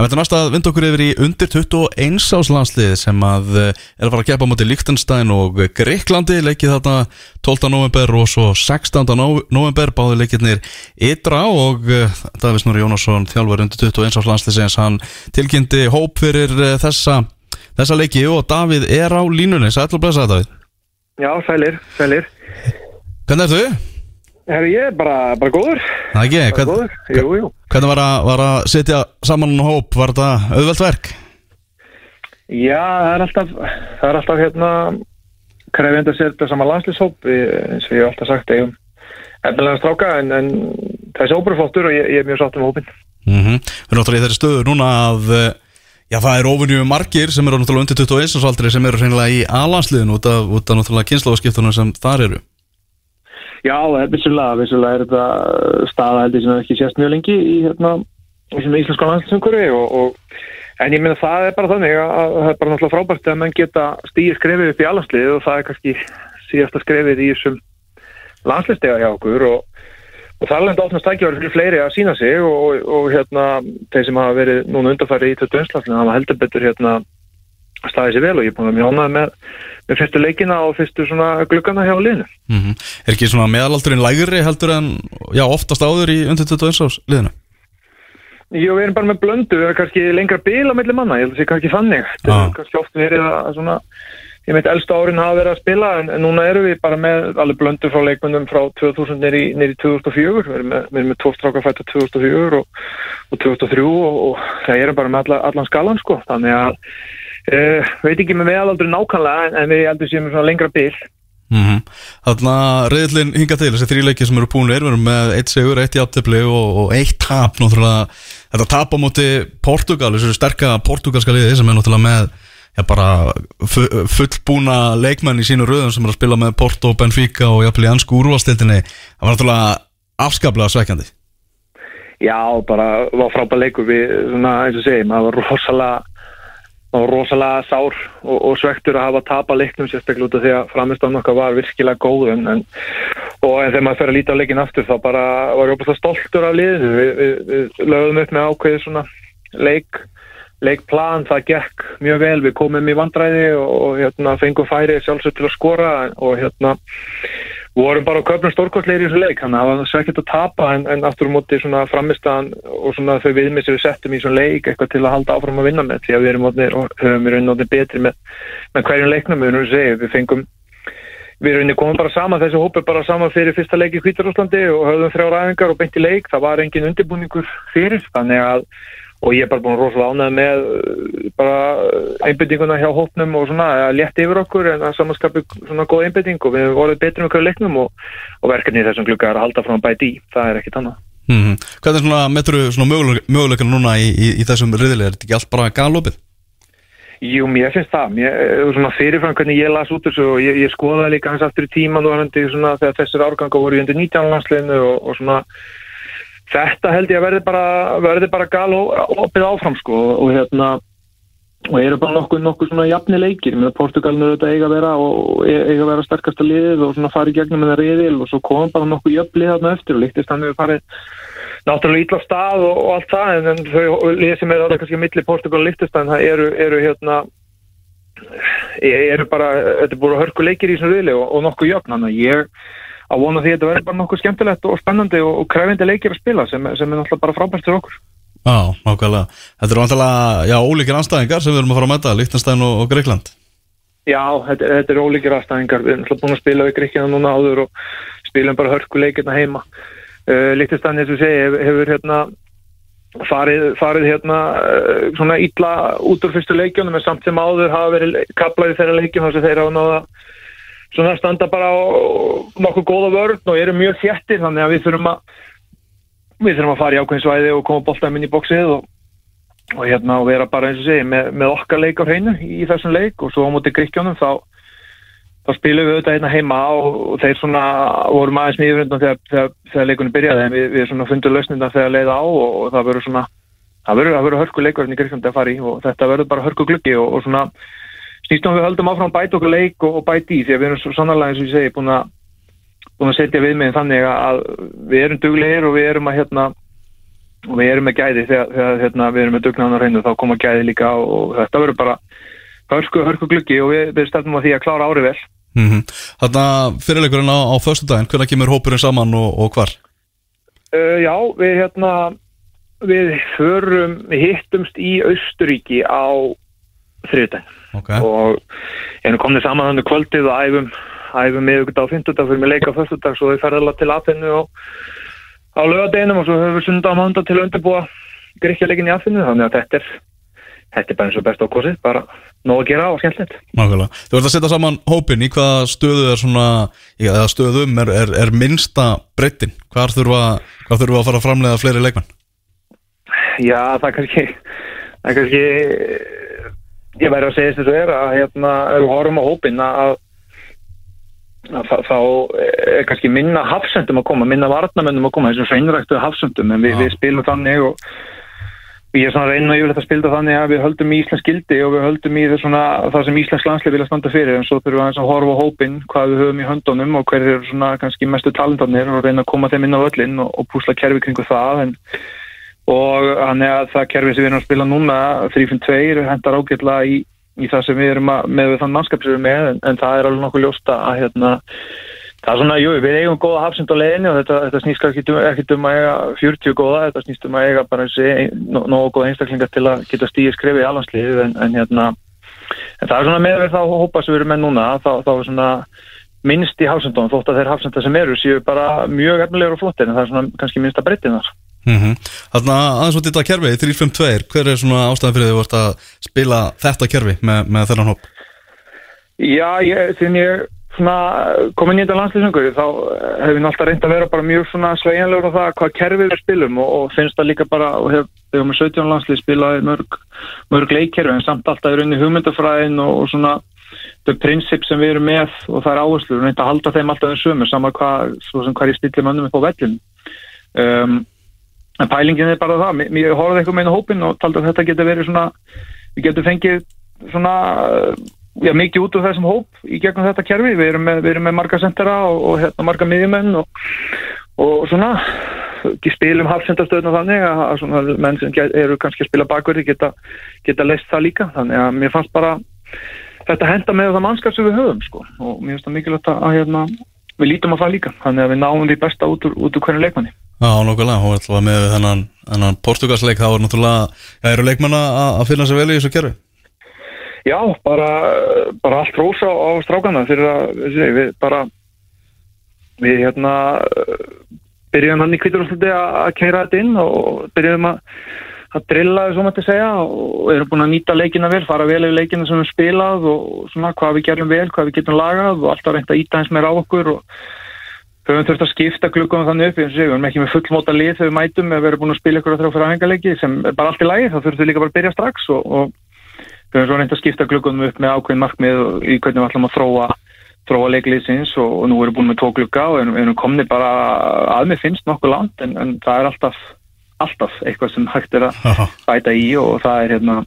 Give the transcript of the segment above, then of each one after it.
En þetta er næst að vinda okkur yfir í undir 21 áslandslið sem að eh, er að fara að gefa á móti Liechtenstein og Greiklandi leikið þarna 12. november og svo 16. nov- november báði leikirnir ytra og eh, Davís Núri Jónasson þjálfur undir 21 áslandslið sem hann tilkynnti hóp fyrir eh, þessa, þessa leiki og Davíð er á línunni, sætlu að blessa þetta Davíð Já, sælir, sælir. Hvernig ertu? Herru, ég er bara, bara góður. Það ekki, Bara hvern, góður, jú, jú. hvernig var að, var að setja saman hún hóp, var þetta auðvelt verk? Já, það er alltaf, það er alltaf hérna krefjandi að setja saman landslýshóp, eins og ég hef alltaf sagt, eigum efnilega stráka, en, en þessi hópur er flottur og ég, ég er mjög sátt um hópin. Mm -hmm. Við erum náttúrulega í þeirri stöðu núna að eh, já, það er ofunju margir sem eru náttúrulega undir 21 og aldrei sem eru hreinlega í alansliðin út af, út af náttúrulega kynnslóðskiptunum sem þar eru Já, er vissulega, vissulega er þetta staða heldur sem ekki sést mjög lengi í hérna, íslensku landslýsumkuri og, og En ég meina það er bara þannig að að það er bara náttúrulega frábært að menn geta stíði skrefið upp í alhanslið og það er kannski síðasta skrefið í þessum landslistega hjá okkur og, og það er alveg ofnast tækjaður fyrir fleiri að sína sig og, og, og hérna þeir sem hafa verið núna undarfæri í 21. hafa heldur betur hérna staðið sér vel og ég er búin að ánægð með, með fyrstu leikina og fyrstu svona gluggana hjá liðinu. mm Er ekki svona meðalaldurinn lægri heldur en já, oftast áður í undir 21 ás liðinu? Jú, við erum bara með blöndu, við erum kannski lengra bil á milli manna, ég held að það sé kannski þannig. Það Ah. er kannski oft verið að svona, ég veit, elsta árin hafa verið að spila, en, en núna erum við bara með alveg blöndu frá leikmöndum frá 2000 nýri, nýri 2004, við erum með, við erum með tvo stráka fættu 2004 og, og 2003 og, og það erum bara með alla, allan skalan, sko. Þannig að, uh, veit ekki með meðalaldri nákvæmlega, en, við heldur séum svona lengra bil. Mm -hmm. Þannig að reyðlinn hinga til þessi þrýleiki sem eru við erum með eitt sigur, eitt játtöfli og, og eitt tap náttúrulega, þetta tap á móti Portugal, þessu sterka portugalska liði sem er náttúrulega með já, bara fu- fullbúna leikmenn í sínu röðum sem er að spila með Porto, Benfica og jafnvel í ansku úrvalstildinni það var náttúrulega afskaplega svekkjandi Já, bara var frábæð leikur við, svona, eins og segjum, það var rosalega var rosalega sár og, og svektur að hafa tapa leiknum sérstaklega út af því að framistan okkar var virkilega góð en, en, og en þegar maður fer að líta á leikin aftur þá bara var ég opast stoltur af liðinu. Við, við, við lögum upp með ákveði svona leik leikplan, það gekk mjög vel. Við komum í vandræði og, og hérna, fengum færi sjálfsög til að skora og hérna vorum bara á köpnum stórkostleiri í þessu leik þannig að það var svekkert að tapa en, en aftur á móti svona framistaðan og svona þau viðmið sem við settum í svona leik eitthvað til að halda áfram að vinna með því að við erum orðnir, og höfum við raunin orðnir betri með, með hverjum leiknum við erum að segja, við fengum við raunin komum bara saman, þessi hópi bara saman fyrir fyrsta leik í Hvítarúslandi og höfðum þrjá ræðingar og beint í leik, það var engin undirbúningur fyrir, þannig að og ég er bara búin rosalega ánægð með uh, bara einbyttinguna hjá hópnum og svona að létti yfir okkur en að samanskapi svona góð einbytting og við hefum vorið betri með hverju leiknum og, og verkefni í þessum glukka er að halda frá bæti í, það er ekkit annað. mm -hmm. Svona metru svona möguleik, möguleikana núna í, í, í þessum riðli, er þetta ekki allt bara galopið? Jú, mér finnst það, mér, eh, svona fyrirfram hvernig ég las út þessu og ég, ég skoðaði líka hans aftur í tíman og hann svona þegar þessir árganga voru í undir 19 landsliðinu og, og svona þetta held ég að verði bara, verði bara gal og opið áfram sko og hérna og eru bara nokkuð, nokkuð svona jafni leikir. Með Portugalinu þetta eiga að vera og e- eiga að vera sterkasta liðið og svona fara í gegnum með það reyðil og svo kom bara nokkuð jöfnlið þarna eftir og líktist hann við farið náttúrulega ítla stað og, og allt það en, en þau lið sem er alveg kannski milli Portugal og Liechtenstein það eru, eru hérna eru bara, þetta er bara hörku leikir í þessum riðli og, og nokkuð jöfn. Þannig að ég að vona því að þetta verður bara nokkuð skemmtilegt og spennandi og, og krefindi leikir að spila sem, sem er náttúrulega bara frábært fyrir okkur Já, nákvæmlega. Þetta eru já, ólíkir anstæðingar sem við erum að fara að mæta, Liechtenstein og, og Greikland. Já, þetta, þetta er ólíkir aðstæðingar við erum náttúrulega búin að spila við Gríkina núna áður og spilum bara hörku leikirna heima uh, Liechtenstein, eins og segi, hefur, hefur hérna farið, farið hérna uh, svona illa út úr fyrstu leikjunum en samt sem áður hafa verið kaplaði þeirra leikjum þess að þeir hafa náða svona standa bara á nokkuð góða vörn og eru mjög þjættir þannig að við þurfum að við þurfum að fara í ákveðin svæði og koma boltæminn í bóksið og, og hérna og vera bara eins og segi með, með okkar leik á hreinu í þessum leik. Og svo á móti Gríkjónum þá þá spilum við auðvitað hérna heima og, og þeir svona vorum aðeins mjög yfirundan þegar, þegar, þegar leikunni byrjaði. En við, við svona fundum lausnindan þegar leiða á og, og það verður svona það verður, hörku hérna í Gríkjónum fara í. Og þetta verður bara hörku gluggi og svona snýstum við höldum áfram bæt okkur leik og, og bæt í því að við erum svo sannarlega eins og ég segi búin að búin að setja viðmiðin þannig að við erum duglegir og við erum að hérna og við erum með gæði þegar, þegar hérna, við erum með dugnaðan á reynu þá koma gæði líka og þetta verður bara hörku, hörku gluggi og við, við stefnum á því að klára árið vel mm -hmm. Þannig að fyrirleikurinn á, á förstu daginn, hvernig kemur hópurinn saman og, og hvar? Uh, já, við hérna við förum, við hittumst í Austuríki á þriðdæn okay. og erum komnið saman þannig kvöldið og æfum æfum miðugut á fymtudag fyrir með leika fyrstudag svo við ferðum til Aþennu og á lögadeginum og svo höfum við sunda á mánda til að undirbúa gríkjaleikin í Aþennu þannig að þetta er þetta er bara eins og best ákosið, bara nóg að gera og skemmtilegt. Nákvæmlega. Þú ert að setja saman hópin, í hvaða stöðu er svona, eða stöðum er, er, er minsta breytin? Hvað þurfa, hvað þurfa að fara að framlega fleiri leikmenn? Já, það er kannski, það er kannski, ég væri að segja þess að það er að hérna, ef við horfum á hópin að, að þá er kannski minna hafsendum að koma, minna varnamennum að koma, þessum sveinræktu hafsendum, en við, við spilum þannig og Ég er svona að reyna yfirleitt að spilda þannig að við höldum í Íslands gildi og við höldum í svona, það sem Íslands landslið vilja standa fyrir en svo þurfum við að horfa á hópin hvað við höfum í höndunum og hver er svona kannski mestu talentarnir og reyna að koma þeim inn á öllin og, og púsla kerfi kringu það en, og þannig að það kerfi sem við erum að spila núna 3-5-2 hendar ágjörlega í, í það sem við erum að, með þann mannskap sem við erum með en, en það er alveg nokkuð ljósta að hérna Það er svona, jú, við eigum góða hafsend á leginni og þetta, þetta snýst ekki, ekki um að eiga 40 góða, þetta snýst um að eiga bara þessi nógu góða einstaklingar til að geta stíði skrifið í alhanslið en, en hérna, en það er svona meðverð þá hópa sem við erum með núna, þá, þá er svona minnst í hafsendunum, þótt að þeir hafsendar sem eru séu bara mjög efnilegur og flottir en það er svona kannski minnst að -hmm. Þannig að aðeins og þetta kerfi, 3-5-2, hver er svona ástæðan fyrir því að þú vart að spila þetta kerfi með, með þennan hóp? Já, ég, komin í þetta landslýsingu þá hefur við alltaf reynd að vera bara mjög sveiginlegur á það hvað kerfið við spilum og, og finnst það líka bara og hef, við hefum með 17 landslýs spilaði mörg, mörg leikkerfi en samt alltaf er unni hugmyndafræðin og, og svona þau prinsip sem við erum með og það er áherslu, við reyndum að halda þeim alltaf en sömur saman hvað, hvað ég stilli mönnum upp á vellin um, en pælingin er bara það, mér horfði eitthvað meina hópin og taldi að þetta getur verið svona við getum fengið svona já, mikið út úr þessum hóp í gegnum þetta kerfi. Við erum með, við erum með marga sendera og, og hérna, marga miðjumenn og, og svona ekki spilum hafsendastöðuna þannig að, að svona menn sem eru kannski að spila bakverði geta, geta leist það líka. Þannig að mér fannst bara þetta henda með það mannskap sem við höfum sko og mér finnst það mikilvægt að, hérna, við lítum á það líka. Þannig að við náum því besta út úr, úr hverju leikmanni. Já, nokkulega, hún er alltaf með þennan, þennan portugalsleik, þá er náttúrulega, það eru leikmanna að finna sér vel í þessu kerfi. Já, bara, bara allt rosa á strákana fyrir að við bara við hérna byrjum hann í kvíturúsliti að kæra þetta inn og byrjum að, að drilla þess að maður segja og erum búin að nýta leikina vel, fara vel yfir leikina sem við spilað og svona hvað við gerum vel, hvað við getum lagað og alltaf reynda að íta eins meira á okkur og höfum þurft að skipta klukkunum þannig upp eins og við erum ekki með fullmóta lið þegar við mætum við erum búin að spila ykkur á þrjá fyrir aðhengarleiki sem er bara allt í lagi, þá þurfum við líka bara að byrja strax og, og við höfum svo reynd að skipta glukkunum upp með ákveðin markmið í hvernig við ætlum að þróa, þróa leikliðsins og, og nú erum við búin með tvo glukka og erum, erum komni bara að með finnst nokkuð land en, en það er alltaf, alltaf eitthvað sem hægt er að bæta í og það er, hérna,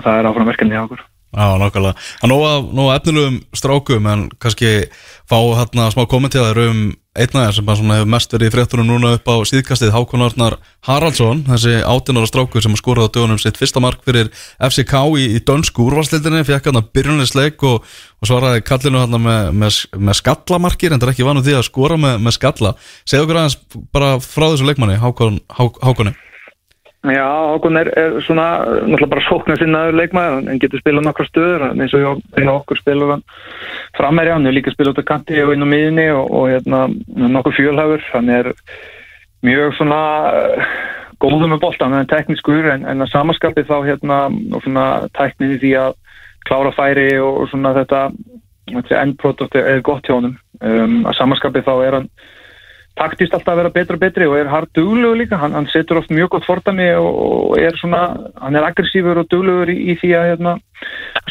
það er áfram verkefni á okkur. Já, nákvæmlega. Það er nóga efnilegum strákum en kannski fá hérna smá kommentíðar um einnaðar sem hefur mest verið í fréttunum núna upp á síðkastið Hákon Arnar Haraldsson þessi áttinara strákur sem skoraði á dögunum sitt fyrsta mark fyrir FCK í, í dönsku úrvalstildinni, fekk hann að byrjunleisleik og, og svaraði kallinu hann með, með, með skallamarkir, en það er ekki vanum því að skora með, með skalla. Segð okkur aðeins bara frá þessu leikmanni, Hákon, Há, Hákonni Já, Hákon er, er svona náttúrulega bara sóknar sinnaður leikmaður en getur spilað nokkra stöður eins og einu okkur spilur hann frammeir hann, við líka spilað út á kanti og inn á miðinni og, og hérna nokkur fjölhafur, hann er mjög svona góður með boltan, hann er teknískur en, en að samaskapið þá hérna og svona tekníði því að klára færi og, og svona þetta, þetta endprodukt er gott hjá hann um, að samaskapið þá er hann taktist alltaf að vera betra og betri og er hard duglögur líka, hann, hann setur oft mjög gott fordami og er svona, hann er aggressífur og duglögur í, í því að hérna,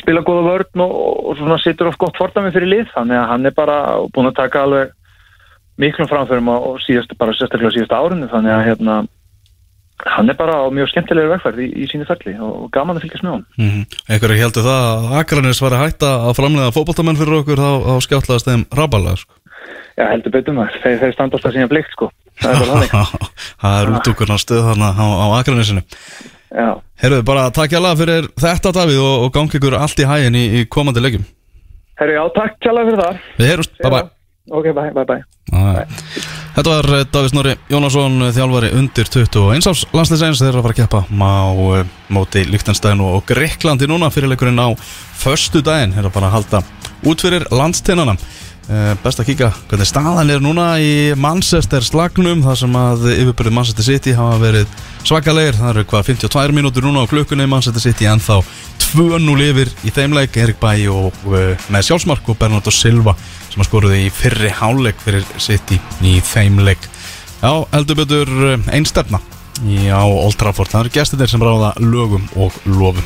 spila goða vörn og, og svona setur oft gott fordami fyrir lið, þannig að hann er bara búin að taka alveg miklum framförum og síðast, bara sérstaklega síðast árunni, þannig að hérna hann er bara á mjög skemmtilegur vegfærð í, í sínu ferli og gaman að fylgjast með hann mm -hmm. Ekkur heldur það að Akranis var að hætta að framlega fókbaltamenn fyrir okkur þá, þá skjáttlaðast þeim rabalega sko Já, heldur betur maður. Þeir, þeir standast að sína blikt, sko. það er bara þannig. Það er útúkurna stöð þarna á, á Akranesinu Já, Herruðu, bara takk hjá fyrir þetta Davíð og, og gangi ykkur allt í hægin í, í komandi leikjum. Herru, já, takk kjalla fyrir það. Við heyrust, bye bye Ok, bye, bye, bye. Bye. Þetta var eh, Davíð Snorri Jónasson eh, þjálfari undir 21 árs landsliðsæns þeir eru að fara að keppa á eh, móti Líktanstæðin og Greiklandi núna. Fyrirleikurinn á förstu daginn er að bara halda út fyrir landsteinana. Eh, Best að kíka hvernig staðan er núna í Manchester slagnum þar sem að yfirbyrðið Manchester City hafa verið svakalegir. Það eru hvað 52 mínútur núna á klukkunni Manchester City en þá 2-0 yfir í þeim leik. Erik Bæ og uh, með sjálfsmark og Bernardo Silva sem að skoruði í fyrri háleik fyrir City í þeim leik. Já, heldur betur einn stefna á Old Trafford. Það eru gestir sem ráða lögum og lofum